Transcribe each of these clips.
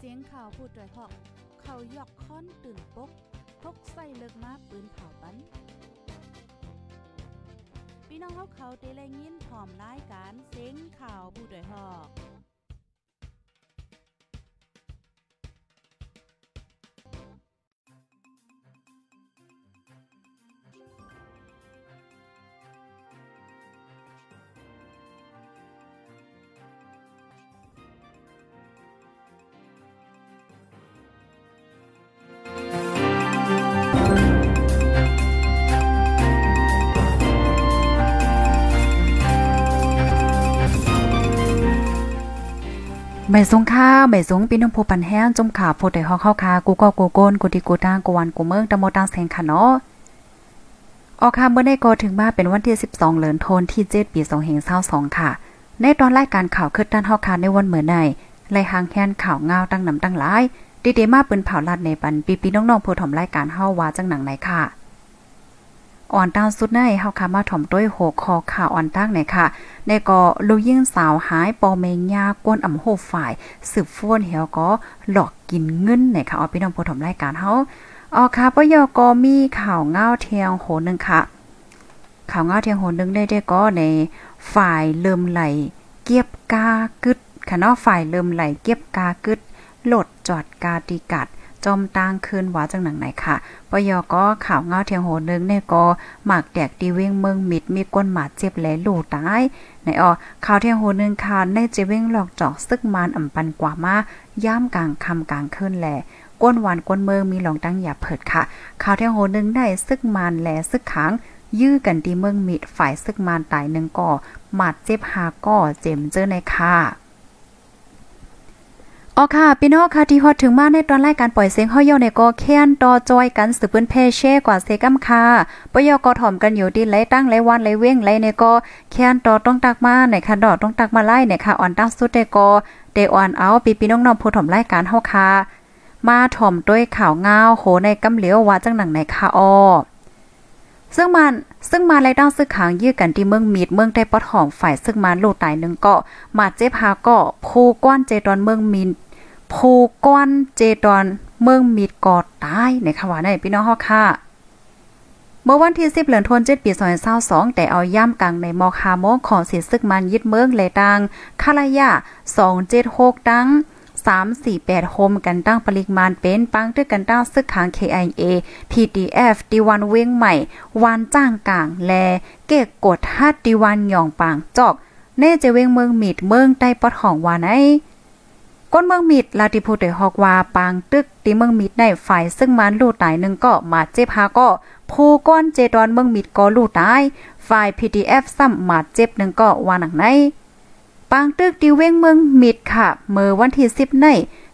เสียงข่าวผู้ด้วยหอก เขายกค้อนตื่นปกพกใส่เลิกมาปืนเผาปันพี่น้องเขาเขาเตะแลยินพร้อมรายการเสียงข่าวผู้ด้วยหอก ไม่สงค่าไม่สงปีน้องผู้ปันแห้งจมขาโพดได้ฮอกเข้าคากูก็กูโกนกูติกูตางกูวันกูเมืองตะโมตังแสงค่ะเนาะออกค่ะเมื่อได้ก็ถึงมาเป็นวันที่ 12 เหลือนโทนที่ 7 ปี2522ค่ะ ในตอนรายการข่าวคืดด้านฮอกคาในวันเหมือนในไล่หางแค้นข่าวเงาตั้งนำตั้งหลายดีๆมาปืนเผาลัดในปันปีปีน้องๆผู้ถมรายการเฮาว่าจังหนังไหนค่ะ อ่อนตางสุดในเฮาค่ะมาถ่อมด้วยโหคอข่าวอ่อนตั้งไหนค่ะในก็ลูยิ่งสาวหายปอเมงยากวนอ่ำโหฝ่าย สืบฟ้วนเหี่ยวก็หลอกกินเงินไหนค่ะเอาพี่น้องผู้ถมรายการเฮาอ๋อค่ะปยก็มีข่าวเงาเทียงโหนึงค่ะ ข่าวเงาเทียงโหนึงได้ได้ก็ในฝ่ายเริ่มไหล เกียบกากึดค่ะเนาะฝ่ายเริ่มไหลเกียบกากึดโหลดจอดกาติกัด จอมตางคืนว่าจังหนังไหนค่ะปยอก็ข่าวเงาเทียงโหนึงเนี่ยก็หมากแดกดีเว้งเมืองมิดมีก้นหมาเจ็บแหลลู่ตายในออข่าวเทียงโหนึงค่ะในเจเว้งหลอกจอกซึกมานอ่ำปันกว่ามาย่ามกลางคำกลางคืนแหลก้นหวานก้นเมืองมีหลองตั้งอย่าเผิดค่ะ ข่าวเทียงโหนึงได้ซึกมานแหลซึกขังยื้อกันดีเมืองมิดฝ่ายซึกมานตายหนึ่งก่อหมาดเจ็บหาก่อเจ็มเจอในค่ะ อ๋อค่ะพี่น้องค่ะที่ฮอดถึงมาในตอนรายการปล่อยเสียงเฮาเยาในก็แค้นต่อจอยกันสืบเปิ้นเพเช่กว่าเซกัมค่ะปยก็ถ่อมกันอยู่ดีไหลตั้งไหลวันไหลเว้งไหลในก็แค้นต่อต้องตักมาในค่ะดอกต้องตักมาไล่เนี่ยค่ะอ่อนตั้งสุดได้ก็เดออนเอาปีพี่น้องๆผู้ถ่อมรายการเฮาค่ะมาถ่อมด้วยข่าวงาวโหในกำเหลียวว่าจังหนังไหนค่ะอ้อซึ่งมันซึ่งมาไรด้งซึกขางยื้อกันที่เมืองมีดเมืองได้ปอดหอมฝ่ายซึ่งมาลูกตายหนึ่งเกาะมาเจ็บหาเกาะภูก้อนเจดอนเมืองมี นภูก้อนเจดอนเมืองมีดกอดตายในคำว่าในพี่น้องฮอกค่ะ เมื่อวันที่10เหลือนทวน7ปี2022แต่เอาย่ำกลางในมอคาโมงของเสียซึกมันยึดเมืองเลยดังคาลายา276ดัง348โฮมกันตั้งปริมาณเป็นปังด้วยกันตั้งซึกขาง KIA PDF ดีวันเว้งใหม่ วันจ้างกลางแล เกกกดฮัดดีวันหย่องปางจอกเน่จะเว้งเมืองมีดเมืองใต้ปอดของวานไอ ก้นเมืองมิดลาติพูดได้ฮอกว่าปางตึกที่เมืองมิดในฝ่ายซึ่งมันลู่ตายหนึ่งก็มาเจ็บหาก็ผู้ก้อนเจดอนเมืองมิดก็ลู่ตายฝ่าย PDF ซ้ำมาเจ็บหนึ่งก็ว่าหนังในปางตึกดิเว้งเมืองมิดค่ะเมื่อวันที่10ใน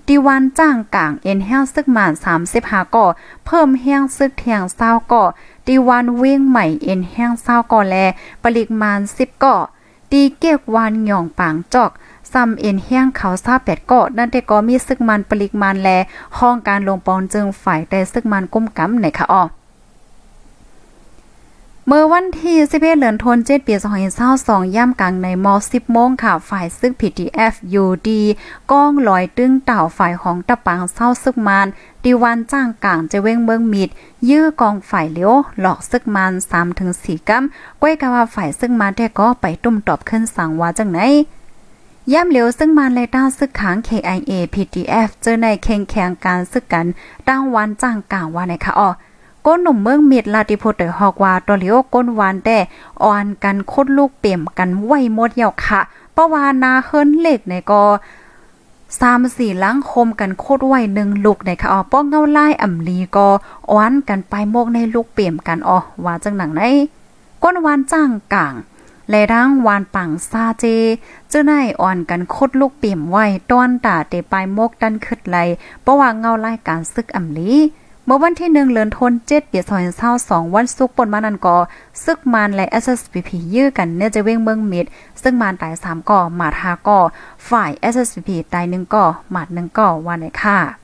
ดีวันจ้างกลางเอ็นแห้งซึกมาน35ก่อเพิ่มแห้งซึกเทียงเศร้าก่อดีวันเว้งใหม่เอ็นแห้งเศร้าก่อแลปริมาณ10ก่อดีเก็กวันหย่องปางจอก ซ้ำเอ็นแห้งเขาซาแปดเกาะนั่นแต่ก็มีซึกมันปริมาณแลห้องการลงปอนจึงฝ่ายแต่ซึกมันก้มกำในคะอ้อเมื่อวันที่11เดือนธันวาคมปี2022ย่ำกลางในม10โมงค่ะ ฝ่ายซึก PTF UD ก้องลอยตึ้งเต่าฝ่ายของตะปังเศร้าซึกมานดีวันจ้างกลางจะเว้งเมืองมิด ยื้อกองฝ่ายเลี้ยวหลอกซึกมัน3ถึง4กัมก้อยกะว่าฝ่ายซึกมันแต่ก็ไปตุ้มตอบขึ้นสั่งว่าจังไหน ย่ำเหลียวซึ่งมันเลยต้าซึกขัง KIA PTF เจอในเข่งแข่งการซึกกันตั้งวันจ้างกลางว่าในค่ะอ๋อก้นหนุ่มเมืองมิดลาติโพเตอร์ฮอกว่าตัวเลียวก้นวานแต่อ่อนกันคดลูกเปี่ยมกันไหวหมดเหยวค่ะเพระวานาเฮิรนเล็กในก็สามสี่ล้างคมกันโคตรไวหนึ่งลูกในค่ะอ๋อป้องเงาไล่อ่ำลีก็อ้อนกันไปโมกในลูกเปี่ยมกันอ๋อว่าจังหนังไหนก้นวานจ้างกลาง และทั้งวานปังซาเจเจ้าหนายอ่อนกันคดลูกเปี่ยมไว้ต้อนตาเตปายมกดันขึ้นไหลเพราะว่าเงาไล่การซึกอ่ำลีเมื่อวันที่หนึ่งเลือนทนเจ็ดปียซอยเศร้าสองวันสุกปนมานันกอซึกมานและ SSPP ยื้อกันเนี่ยจะเว้งเมืองมิด ซึ่งมานตายสามก่อหมาทาก่อฝ่าย SSPP ตายหนึ่งก่อหมาดหนึ่งก่อวันไหนค่ะ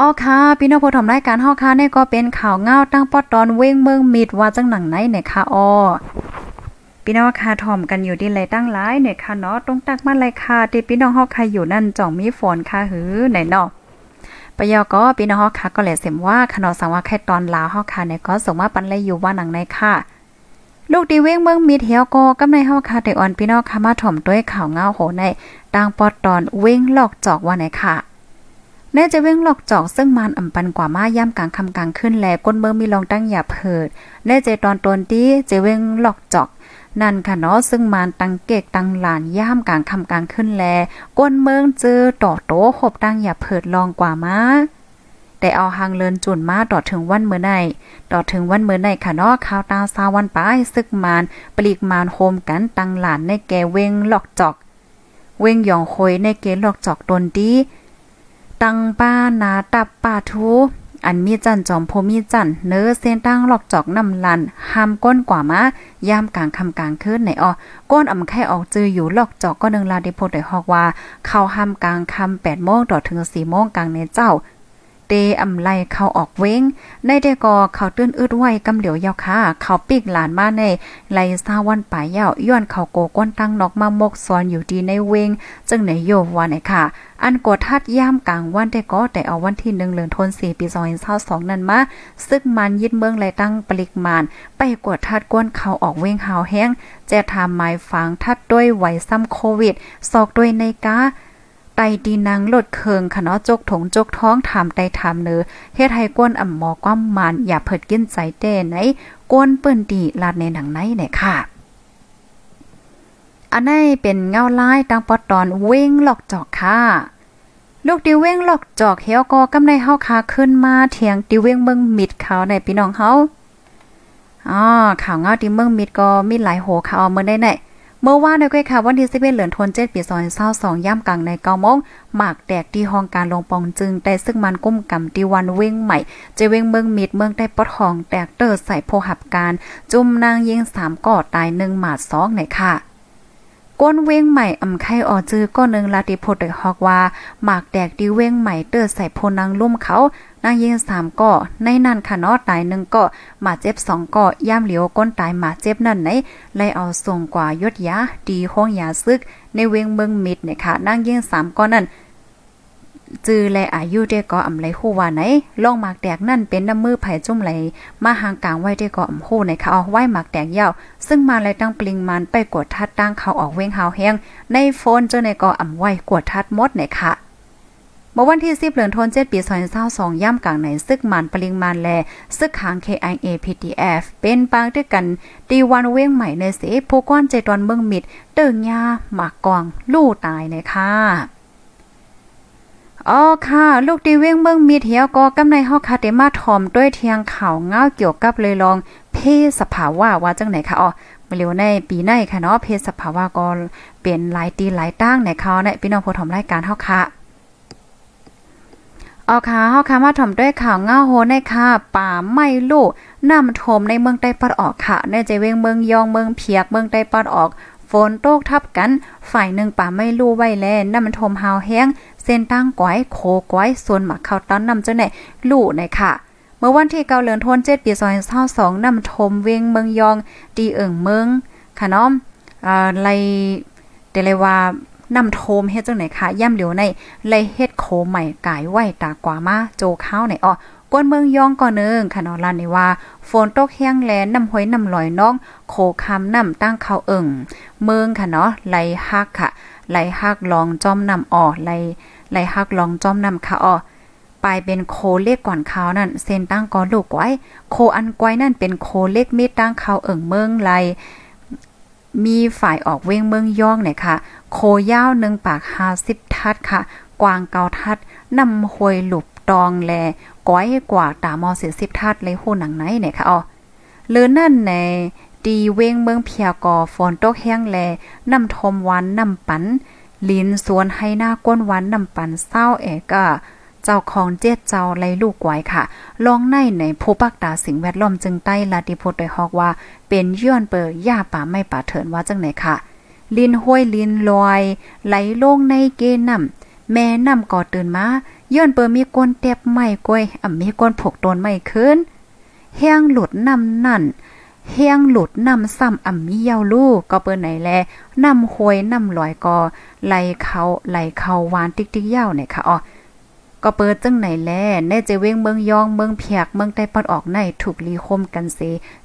อ๋อค่ะ พี่น้องผู้ทำรายการเฮาค่ะนี่ก็เป็นข่าวเงาตั้งปอดตอนเว้งเมืองมิดว่าจังหนังไหนเนี่ยค่ะอ๋อพี่น้องค่ะถ่อมกันอยู่ดีเลยตั้งหลายเนี่ยค่ะเนาะตรงตักมาเลยค่ะที่พี่น้องเฮาใครอยู่นั่นจ่องมีฝนค่ะหือไหนเนาะปยอก็พี่น้องเฮาค่ะก็เลยเสมว่าขนอสังว่าแค่ตอนลาวเฮาค่ะเนี่ยก็ส่งมาปันเลยอยู่ว่าหนังในค่ะ ลูกดีเว้งเมืองมีเทียวก็กำในเฮาค่ะแต่อ่อนพี่น้องค่ะมาถ่อมด้วยข่าวเงาโหในต่างปอดตอนเว้งหลอกจอกว่าไหนค่ะ แน่จะเว้งหลอกจอกซึ่งมันอ่ำปันกว่ามาย่ำกลางคำกลางขึ้นแลก้นเมืองมีลองตั้งหยาเพิดแน่ใจตอนตนที่จะเว้งหลอกจอกนั่นค่ะเนาะซึ่งมานตังเกกตังหลานย่ามกลางคำกลางขึ้นแลก้นเมืองเจอต่อโตหบตั้งอย่าเพิดลองกว่ามาแต่เอาหางเลินจุนมาต่อถึงวันเมื่อไหนต่อถึงวันเมื่อไหนค่ะเนาะข้าวตาซาวันป้ายซึกมานปลีกมานโฮมกันตังหลานในแกเวงหลอกจอก เวงหยองคอยในเกหลอกจอกตนดี ตังป้านาตับป่าทูอันมีจันจอมโพมีจันเนื้อเส้นตั้งหลอกจอกน้ำลันห้ามก้นกว่ามายามกลางคำกลางคืนไหนออก้นอำไข่ออกจืออยู่หลอกจอกก็นึงลาดิโพดได้ฮอกว่า เข้าห้ามกลางคำแปดโมงต่อถึงสี่โมงกลางในเจ้า เตอำไลเขาออกเว้งในเดกอเขาตื้นอึดไว้กำเหลียวยาวค่ะเขาปีกหลานมาในไลซาวันป่ายยาวย้อนเขาโกก้นตั้งนอกมามกซอนอยู่ดีในเวงจึงไหนโยวันไหนค่ะ อันกดทัดย่ามกลางวันได้ก็แต่เอาวันที่หนึ่งเหลือนทนสี่ปีสองเศร้าสองนั่นมาซึกมันยึดเมืองไรตั้งปริกมาน ไปกดทัดก้นเขาออกเว้งหาวแห้งแจะทำหมายฝังทัดด้วยไหวซ้ำโควิด ซอกด้วยในกา ไตดีนางลดเคืองขะเนาะจกถงจกท้องถามไตถามเนื้อเฮ็ดให้ก้นอ่ำหมอความมานอย่าเผิดกินใจเต้ไหนก้นเปิ้นดีลาดในหนังไหนเนี่ยค่ะอันนี้เป็นเงาลายตังปอตอนเว้งหลอกจอกค่ะ ลูกดิเว้งหลอกจอกเฮียก็กำในเฮาคาขึ้นมาเถียงดิเว้งเมืองมิดเขาในพี่น้องเฮาอ๋อข่าวเงาดิเมืองมิดก็มีหลายโหข่าวเมื่อได้ไหน เมื่อวานในก้อยค่ะวันที่11เหลือนทนเจ็ดปีซอนเศร้าสองย่ำกลางใน9โมงหมากแตกที่ห้องการลงปองจึงได้ซึ่งมันกุ้มกำที่วันเว้งใหม่จะเว้งเมืองมิดเมืองได้ปอดห้องแตกเตอร์ใส่โพหับการ จุ่มนางยิงสามก่อตายหนึ่งหมาด2ในค่ะ ก้นเว้งใหม่อำไข่ออจื้อก็นึงลาติโพดได้ฮอกว่าหมากแดกดีเว้งใหม่เตื้อใส่โพนางลุ่มเขานางยิงสามก่อในนั่นค่ะเนาะตายหนึ่งก่อหมาเจ็บสองก่อย่ามเหลียวก้นตายหมาเจ็บนั่นไหนไล่เอาส่งกว่ายดยาดีห้องยาซึก ในเวงเมืองมิดเนี่ยค่ะนางยิงสามก่อนั่น จือแลอายุได้ก็อำไลฮู้ว่าไหนล่องหมากแตกนั่นเป็นน้ำมือไผจุ่มไหลมาหางกลางไว้ได้ก็อำฮู้ในเขาเอาไว้หมากแตกยาวซึ่งมาเลยตั้งปลิงมันไปกดทัดตั้งเขาออกเว้งหาวแห้งในโฟนเจ้าในก็อำไว้กดทัดหมดในค่ะเมื่อวันที่10เดือนธันวาคมปี2022ย่ำกลางในซึกมันปริงมันแลซึกขาง KIA PTF เป็นปางด้วยกันตีวันเว้งใหม่ในเสผู้ก้อนใจตอนเมืองมิดเติงยาหมากกวางลู่ตายในค่ะ อ๋อค่ะลูกดีเว้งเมืองมีเทียวก็กำในฮอคาเตมาถอมด้วยเทียงข่าวเงาเกี่ยวกับเลยลอง เพศสภาวะว่าจังไหนคะอ๋อมาเร็วในปีในค่ะเนาะเพศสภาวะก็เป็นหลายตีหลายตั้งในเขาในพี่น้องผู้ถอมรายการเฮาค่ะอ๋อค่ะเฮาค่ะมาถอมด้วยข่าวเงาโหในค่ะป่าไม่ลู่น้ำทมในเมืองใต้ปัดออกค่ะในใจเวงเมืองยองเมืองเพียกเมืองใต้ปัดออกฝนตกทับกัน ฝ่ายหนึ่งป่าไม่ลู่ไว้แลน้ำมันทมหาวแห้ง เส้นตั้งก้อยโคก้อยส่วนหมักเข้าต้อนนำเจ้าไหนลู่ในค่ะ เมื่อวันที่เกาเลือนทนเจ็ดปีซอยเศร้าสองนำทมเวงเมืองยองดีเอิงเมืองค่ะน้อมอ่าไลเตเลยว่านำโทมเฮ็ดจังไหนคะย่ำเหลียวในไลเฮ็ดโคใหม่กายไหวตากว่ามาโจข้าวไหนอ้อกวนเมืองยองก่อนนึงค่ะนาะลานนี่ว่าฝนตกแห้งแลนน้ำห้อยน้ำลอยน้อง โคคำน้ำตั้งเขาเอิงเมืองค่ะเนาะไหลฮักค่ะ ไหลฮักลองจอมน้ำอ่อไหลไหลฮักลองจอมน้ำค่ะอ่อปลายเป็นโคเล็กก่อนเขานั่นเส้นตั้งก่อนลูกไว้โคอันกวนั่นเป็นโคเล็กมีดตั้งเขาเอิ่งเมืองไหลมีฝ่ายออกเว้งเมืองย่องเนี่ยค่ะ โคยาวหนึ่งปากห้าสิบทัดค่ะ กวางเกาทัดนำหวยหลุบตองแลก้อยกว่าตามอเสียสิบทัดเลยหูหนังไหนเนี่ยค่ะอ๋อเลือนั่นใน ดีเว้งเมืองเพียกอฝนตกแห้งแลน้ำทมวันน้ำปันลินสวนให้หน้าก้นวันน้ำปันเศร้าเอกะเจ้าของเจ็ดเจ้าไลลูกไว้ค่ะ ลองในในผู้ปักตาสิ่งแวดล้อมจึงใต้ลาติพุทธได้ฮอกว่า เป็นย้อนเปิดย่าป่าไม่ป่าเถินว่าจังไหนค่ะ ลินห้วยลินลอย ไหลลงในเกน้ำแม่น้ำก่อตื่นมาย้อนเปิดมีก้นเต็บไม่ก้อยอ่ำมีก้นผกตนไม่ขึ้นแห้งหลุดน้ำนั่น เฮียงหลุดนำซ้ำอ่ำมีเยาลูกก็เปิ้นไหนแลนำหวยนำลอยก็ไหลเขาไหลเขาหวานติ๊กๆยาวเนี่ยค่ะอ๋อก็เปิดจังไหนแลแน่จเว้งเมืองยองเมืองเพียกเมืองใต้ปอดออกในถูกลีคมกันเส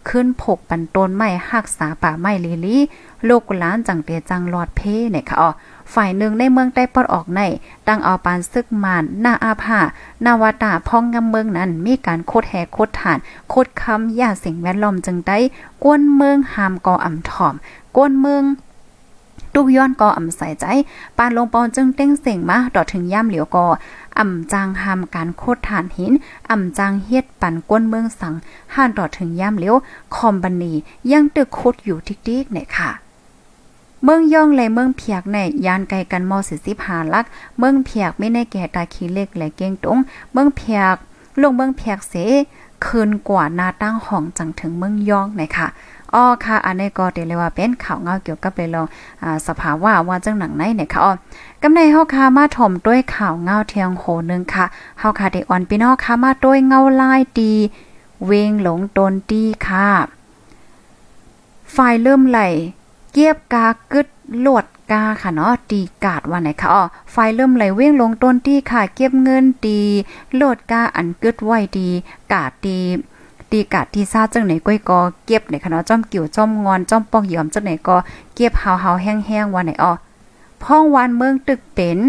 ขึ้นผกปันต้นไม้หักษาป่าไม้ลีลีโลกล้านจังเตจังหลอดเพเนี่ยค่ะอ๋อ ฝ่ายหนึ่งในเมืองใต้ปอดออกในตั้งเอาปานซึกมานหน้าอาภานาวตาพ้องงำเมืองนั้นมีการโคดแห่โคดฐาน โคดคำย่าสิ่งแวดล้อมจึงได้ กวนเมืองหามก่ออ่ำถ่อม กวนเมืองตุกย้อนก็อ่ำใส่ใจ ปานลงปอนจึงเต้งเสียงมาดอถึงย่ำเหลียวก็อ่ำจางหามการโคดฐานหิน อ่ำจางเฮ็ดปั่นก้นเมืองสังห่านดอถึงย่ำเหลียวคอมบันนียังตึกโคดอยู่ทิกๆเนี่ยค่ะ เมืองย่องและเมืองเพียกในยานไกลกันมอสิสิบหาลัก เมืองเพียกไม่ในแก่ตาขี้เล็กและเก้งตงเมืองเพียก ลงเมืองเพียกเสคืนกว่านาตั้งห้องจังถึงเมืองย่องนะคะอ้อค่ะ อันนี้ก็เดี๋ยวเลยว่าเป็นข่าวเงาเกี่ยวกับเลยลองอ่าสภาวะว่าจังหนังไหนเนี่ยค่ะอ้อกำในเฮาค่ะมาถ่มด้วยข่าวเงาเทียงโหนึงค่ะเฮาค่ะได้อ่อนพี่น้องค่ะมาด้วยเงาลายดีเวงหลงตนดีค่ะ ฝ่ายเริ่มไหล เกียบกากึดลวดกาค่ะเนาะตีกาดว่าไหนคะอ๋อไฟเริ่มไหลเว้งลงต้นที่ค่ะ เก็บเงินดีโลดกาอันกึดไว้ดีกาดดีตีกาดที่ซาจังไหนก้อยกอเก็บในคณะจ้อมกิ่วจ้อมงอนจ้อมปอกยอมจังไหนก็เก็บเฮาเฮาแห้งๆว่าไหนอ๋อพ้องวานเมืองตึกเป็น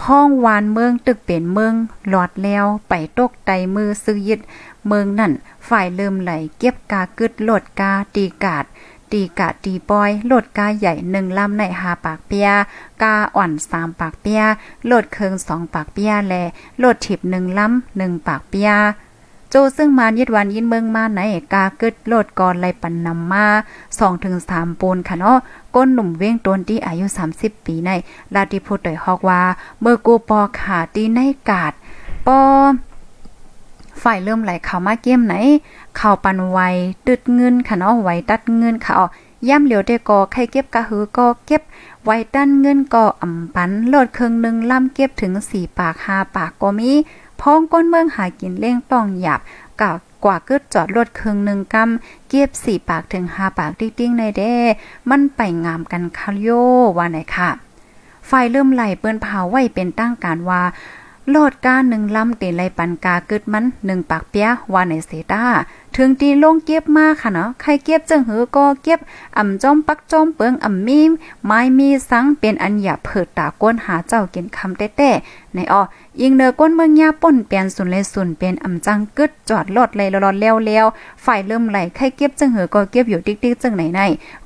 พ้องวานเมืองตึกเป็นเมืองหลอดแล้วไปตกไตมือซื้อยึดเมืองนั่นฝ่ายเริ่มไหลเก็บกากึดโลดกาตีกาด ตีกะตีปอยโหลดกาใหญ่หนึ่งลำในหาปากเปียกาอ่อนสามปากเปียโหลดเคิงสองปากเปียแลโหลดถิบหนึ่งลำหนึ่งปากเปียโจซึ่งมานยึดวันยินเมืองมาไหนกากึดโลดกรไลปันนำมาสองถึงสามปูนค่ะเนาะก้นหนุ่มเว้งตนที่อายุ 30 ปีในลาดิพูดโดยฮอกว่า เมื่อกูปอขาตีในกาดปอ ฝ่ายเริ่มไหลเข้ามาเกมไหน เข้าปันไวตึดเงินค่ะเนาะไวตัดเงินค่ะอ๋อย่ำเหลียวได้ก็ใครเก็บกะหือก็เก็บ ไว้ดันเงินก็อ่ำปันโลดเครื่องหนึ่งล่ำเก็บถึงสี่ปากห้าปากก็มีพ้องก้นเมืองหากินเล่งต้องหยาบกับกว่าเกิดจอดรถเครื่องหนึ่งกำเก็บสี่ปากถึงห้าปากติ้งๆในเด้ มันไปงามกันคาโยว่าไหนค่ะ ไฟเริ่มไหลเปิ้นเผาไว้เป็นตั้งการว่า โลดกาหนึ่งลำเตไลปันกาเกึดมันหนึ่งปากเปียว่าในเซตาถึงตีลงเก็บมาค่ะเนาะใครเก็บจังหือก็เก็บอ่ำจอมปักจอมเปิงอ่ำมีไม้มีสังเป็นอันหยาเผิดตาก้นหาเจ้ากินคำแต้ๆในอ้อยิงเนอก้นเมืองยาป่นเปลี่ยนสุนเลยสุนเป็นอ่ำจังกึดจอดรถเลยรอดแล้วแล้วฝ่ายเริ่มไหลใครเก็บจังหือก็เก็บอยู่ติ๊กๆจังไหนใน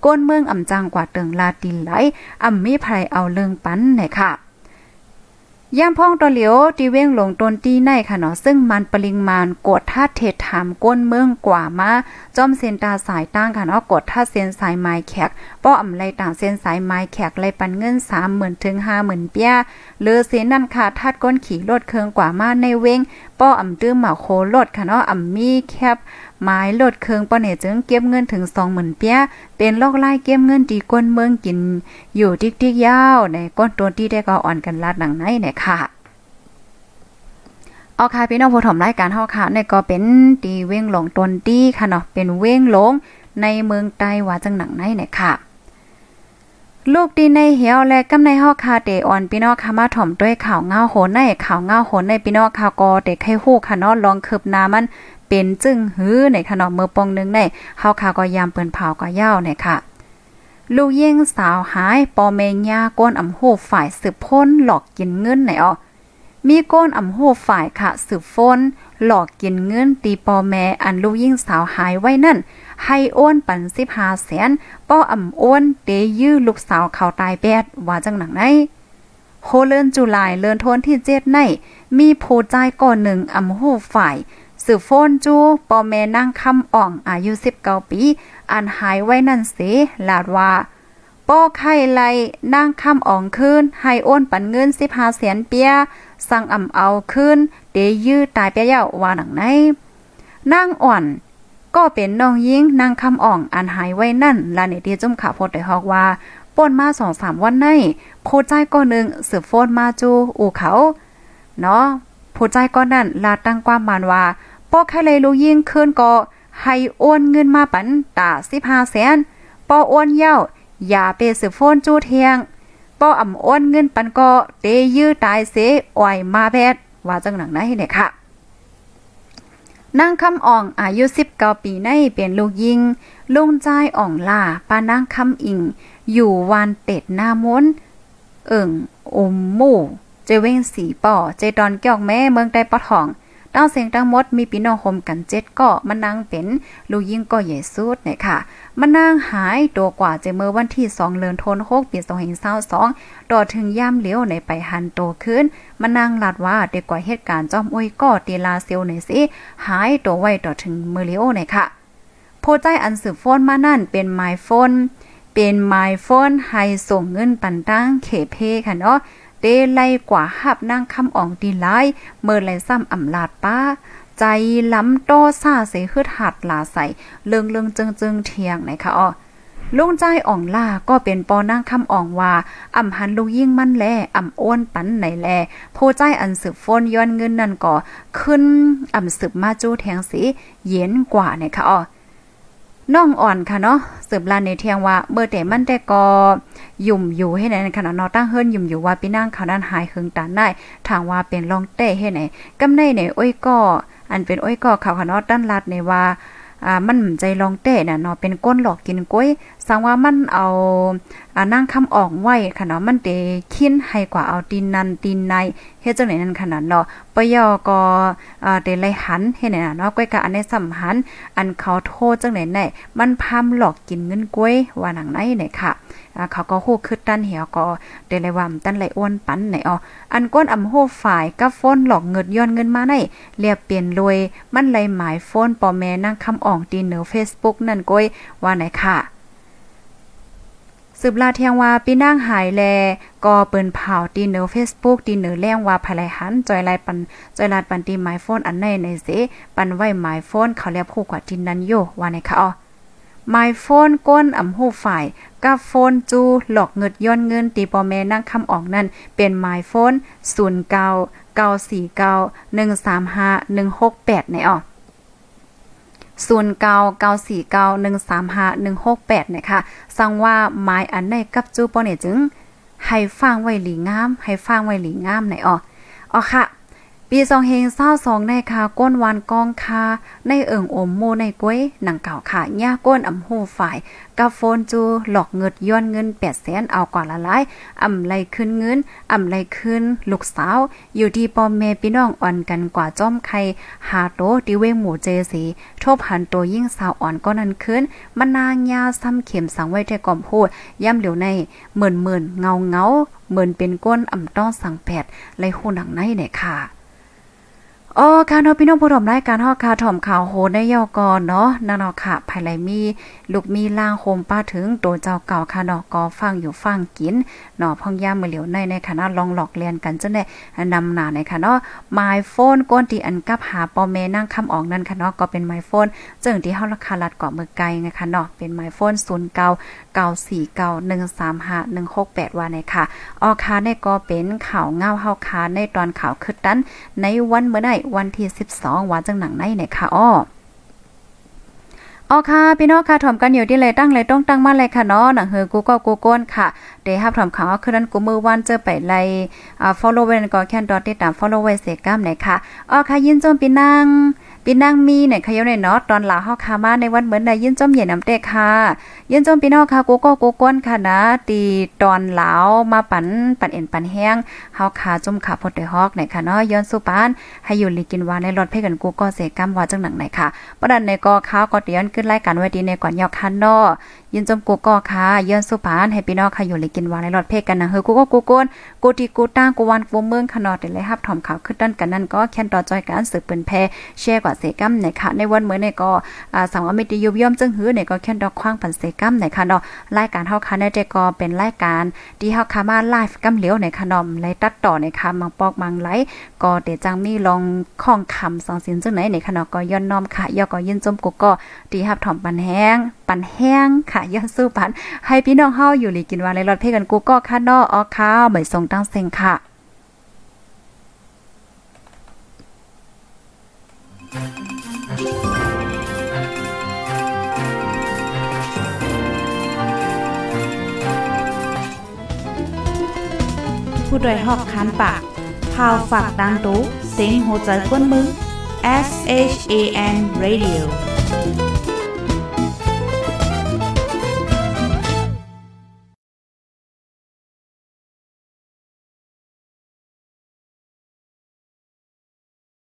ก้นเมืองอ่ำจังกว่าเติงลาดินไหลอ่ำมีไผเอาเลิงปันไหนค่ะ ย่ามพ่องตอเหลียวตีเว้งหลงตนตีในค่ะเนาะซึ่งมันปริงมานกดท่าเทศถามก้นเมืองกว่ามาจอมเซนตาสายตั้งค่ะเนาะกดท่าเซนสายไม้แขก ออำไลต่างเส้นสายไม้แขกไลปันเงิน30,000ถึง50,000เปียเลือเส้นนั่นค่ะทัดก้นขี่รถเคืองกว่ามาในเว้งป้ออำตื้อหมาโครถค่ะเนาะอำมีแคบหมายลดเคืองปอเนี่ยจึงเก็บเงินถึงสองหมื่นเปียเป็นลอกไล่เก็บเงินดีก้นเมืองกิน อยู่ติ๊กติ๊กยาวในก้นตัวที่ได้ก็อ่อนกันลาดหนังไหนเนี่ยค่ะเอาค่ะพี่น้องผู้ถมรายการเฮาค่ะในก็เป็นตีเว้งหลงตนตีค่ะเนาะเป็นเว้งหลงในเมืองใต้ว่าจังหนังไหนเนี่ยค่ะ ลูกดีในเหี่ยวและกำในฮอกคาเตอ่อนพี่น้องค่ะมาถ่อมด้วยข่าวเงาโหนในข่าวเงาโหนในพี่น้องค่ะก็เด็กให้ฮู้ค่ะเนาะลองคืบหน้ามันเป็นจึงหื้อในขนมเมือปองนึงในเฮาค่ะก็ยามเปิ้นเผาก็ยาวในค่ะลูกยิงสาวหายปอเมญาก้นอำโหฝ่ายสืบพ้นหลอกกินเงินไหนอ๋อมีก้นอำโหฝ่ายค่ะสืบฟนหลอกกินเงินตีปอแม่อันลูกยิ่งสาวหายไว้นั่น ให้โอนปันสิบหาแสนป้ออ่ำโอนเตยื้อลูกสาวเขาตายแปดว่าจังหนังไหนโฮเลินจุลายเลินทนที่เจ็ดในมีผู้ใจก่อนหนึ่งอ่ำโหฝ่ายสืบโฟนจูปอแม่นั่งคำอ่องอายุสิบเก้าปี อันหายไว้นั่นเสลาดว่าป้อไข่ไลนั่งคำอ่องคืนให้โอนปันเงินสิบหาแสนเปีย สั่งอ่ำเอาขึ้น เดยื้อตายเปียเย้าว่าหนังไหนนางอ่อน ก็เป็นน้องยิงนางคำอ่องอันหายไว้นั่นลาเนตีจุ่มขาโพดได้ฮอกว่าป่นมาสองสามวันในโพใจก็หนึ่งสืบโฟนมาจูอู่เขาเนาะโพใจก็นั่นลาตั้งความมานว่าป้อแค่เลยรู้ยิ่งขึ้นก็ให้โอนเงินมาปันตา15แสนปอโอนเย้าอย่าไปสืบโฟนจูเทียงป้ออ่ำอ้วนเงินปันก็เตยื้อตายเสอ่อยมาแพทว่าจังหนังนะเนี่ยค่ะ นางคำอ่องอายุ19ปีในเป็นลูกยิงลุงใจอ่องล่าปานางคำอิง อยู่วานเต็ดหน้ามนเอิ่งอมหมู่ เจเว้งสีป่อ เจดอนเกี่ยวแม่เมืองใต้ปะทอง ตั้งเสียงตั้งมดมีพี่น้องโฮมกันเจ็ดก็มันนางเป็นลูกยิ่งก็ใหญ่สุดเนี่ยค่ะมันนางหายตัวกว่าเจเมื่อวันที่สองเลือนทนโคกปีสองเห็นเศร้าสองต่อถึงย่ำเลี้ยวในไปหันโตขึ้นมันนางลาดว่าเด็กกว่าเหตุการณ์จอมอ้ยก็ตีลาเซียวในสิหายตัวไว้ต่อถึงมือเลี้ยวเนี่ยค่ะโพใจอันสืบโฟนมานั่นเป็นไมโฟนเป็นไมโฟนให้ส่งเงินปันตั้งเขเพค่ะเนาะ เดไลกว่าหับนั่งคำอ่องดีไลเมื่อไรซ้ำอ่ำลาดป้า ใจล้ำโตซาเสฮึดหัดลาใส่เลืองเลืองจึงจึงเทียงไหนคะอ้อลุงใจอ่องล่าก็เป็นปอนั่งคำอ่องว่าอ่ำหันลูกยิ่งมั่นแลอ่ำอ้วนปันไหนแลโพใจอันสืบฟนย้อนเงินนั่นก็ขึ้นอ่ำสืบมาจู้แทงสีเย็นกว่าเนี่ยค่ะอ้อ น้องอ่อนค่ะเนาะสืบลานในเทียงว่าเบอร์แต่มันแต่ก็ยุ่มอยู่ให้ไหนขณะนอตั้งเฮิรนยุ่มอยู่ว่าพี่นางเขานั้นหายเคืองตาได้ทางว่าเป็นลองเต้ให้ไหนกำในในอ้อยก็อันเป็นอ้อยก็เขาขนอด้านลัดในว่าอ่ามันใจลองเต้น่ะเนาะเป็นก้นหลอกกินกล้วย สังว่ามันเอาอานั่งคำออกไว้ค่ะเนาะมันเตคินให้กว่าเอาตีนนันตีนในเฮ็ดจังไหนนั่นขนาดเนาะปยอก็อ่าเตไลหันเฮ็ดไหนเนาะก้อยกะอันในสัมหัน อันเขาโทษจังไหนไหนมันพามหลอกกินเงินกล้วยว่าหนังไหนเนี่ยค่ะเขาก็ฮู้คือตันเหี่ยวก็เดเลยว่าตันไหลอ้วนปันไหนอ๋ออันก้นอำโหฝ่ายกับฟ้นหลอกเงินย้อนเงินมาในเรียบเปลี่ยนรวยมันไหลหมายฟ้นปอแม่นั่งคำอ่องตีเหนือ Facebook นั่นก้อยว่าไหนค่ะ สืบลาเทียงว่าปีนางหายแลก็เปิ้นเผาตีเนอเฟซบุ๊กตีเนอแรงว่าภายไลหันจอยไลปันจอยลาดปันตีหมายโฟนอันในในเสปันไว้หมายโฟนเขาเรียกคู่กว่าทินนั้นโยว่าในค่ะอ๋อหมายโฟนก้นอำหูฝ่ายกับโฟนจูหลอกเงิดย้อนเงินตีปอแม่นั่งคำออกนั่นเป็นหมายโฟน09 949 135 168ในอ๋อ 09949135 1 6 8นะคะสั่งว่าหมายอันในกับจูปอเนี่ยจึง ให้ฟังไว้หลีงาม ให้ฟังไว้หลีงามไหนอ๋ออ๋อค่ะ ปีสองเฮงเศร้าสองในคาก้นวานกองคาในเอิงอมโมในก้วยหนังเก่าค่ะย่าก้นอำหูฝ่ายกับโฟนจูหลอกเงิดย้อนเงินแปดแสนเอากว่าละลายอำไรขึ้นเงินอำไรขึ้น ลูกสาว อยู่ที่ปอมเมพี่น้องอ่อนกันกว่าจ้อมไข่หาโตดิเวงหมูเจสีทบหันตัวยิ่งสาวอ่อนก็นั้นขึ้นมันางยาซ้ำเข็มสังไว้แต่ก่อมพูดย่ำเหลียวในหมื่นหมื่นเงาเงาเหมือนเป็นก้นอ่ำต้องสั่งแผดไรหูหนังในเนี่ยค่ะ อ๋อค่ะเนาะพี่น้องผู้ชมรายการฮอกค่ะถ่อมข่าวโหได้ยอกอนเนาะนั่นเนาะค่ะภายไหลมี ลูกมีล่างโฮมป้าถึงตัวเจ้าเก่าค่ะเนาะก็ฟังอยู่ฟังกินเนาะพ่องย่ามมือเหลียวในในคณะลองหลอกเรียนกันจังได๋นำหน้าในค่ะเนาะไมโฟนก้นที่อันกับหาปอแม่นั่งคำออกนั่นค่ะเนาะก็เป็นไมโฟนจึงที่เฮาราคาลัดเกาะมือไกลไงค่ะเนาะเป็นไมโฟน09 949 135 168ว่าในค่ะออค่ะในก็เป็นข่าวเงาเฮาคาในตอนข่าวคึดนั้นในวันเมื่อใดวันที่ 12วันจังหนังในเนี่ยค่ะอ้ออ๋อค่ะ พี่น้องค่ะถ่อมกันอยู่ที่เลยตั้งเลยต้องตั้งมาเลยค่ะเนาะหนังเฮือกูก็กูก้นค่ะเดี๋ยวฮับถ่อมข่าวคืนนั้นกูมือวันเจอไปไล่อ่า follow เวนก็แค่ดอทติดตาม follow ไว้เสกัมไหนค่ะอ๋อค่ะยินจมพี่นาง ปีนางมีเนี่ยขยในเนาะตอนหลาเฮาคามาในวันเหมือนได้ยินจมเย็นน้ำเตะค่ะยินจมพี่น้องค่ะกูก็กูก้นค่ะนะตีตอนหลาวมาปั่นปันเอ็นปันแห้งเฮาคาจุ่มขาพดได้ฮอกไหนค่ะเนาะย้อนสุปาน ให้อยู่ลีกินวาในรถเพ่กันกูก็เสกัมว่าจังหนังไหนค่ะประดันในก็ข้าวก็เตียนขึ้นรายการไว้ดีในก่อนยอกคันเนาะยินจมกูก็ค่ะย้อนสุปานให้พี่น้องค่ะอยู่ลีกินวาในรถเพ่กันนะเฮอกูก็กูก้นกูตีกูตั้งกูวันกูเมืองค่ะเนาดเลยรับถอมข่าวขึ้นด้านกันนั่นก็แค่นต่อจอยการสืบเปิ้นแพแชร์กว่าเสกัมไหนค่ะในวันเมื่อในก็อ่าสังว่ามิติยุบย่อมจึงหื้อในก็แค่ดอกคว้างปันเสกัมในค่ะเนาะรายการเฮาค่ะในแต่ก็เป็นรายการที่เฮาค่ะมาไลฟ์กำเหลียวในค่ะนาะไลตัดต่อในค่ะมังปอกมังไหลก็เดจังมีลองข้องคำสองสินจังไหนในค่ะเนาะก็ย้อนน้อมค่ะย่อก็ยินจมกุกก็ที่ฮับถ่อมปันแห้งปันแห้งค่ะย้อนสู้ปันให้พี่น้องเฮาอยู่หลีกินวานในรถเพกันกูก็ค่ะเนาะออค่ะเหมยส่งตั้งเซ็งค่ะ ผู้ดยหอกคันปากพาวฝากดังตู้เซ็งโหใจกวนมึง S H A N Radio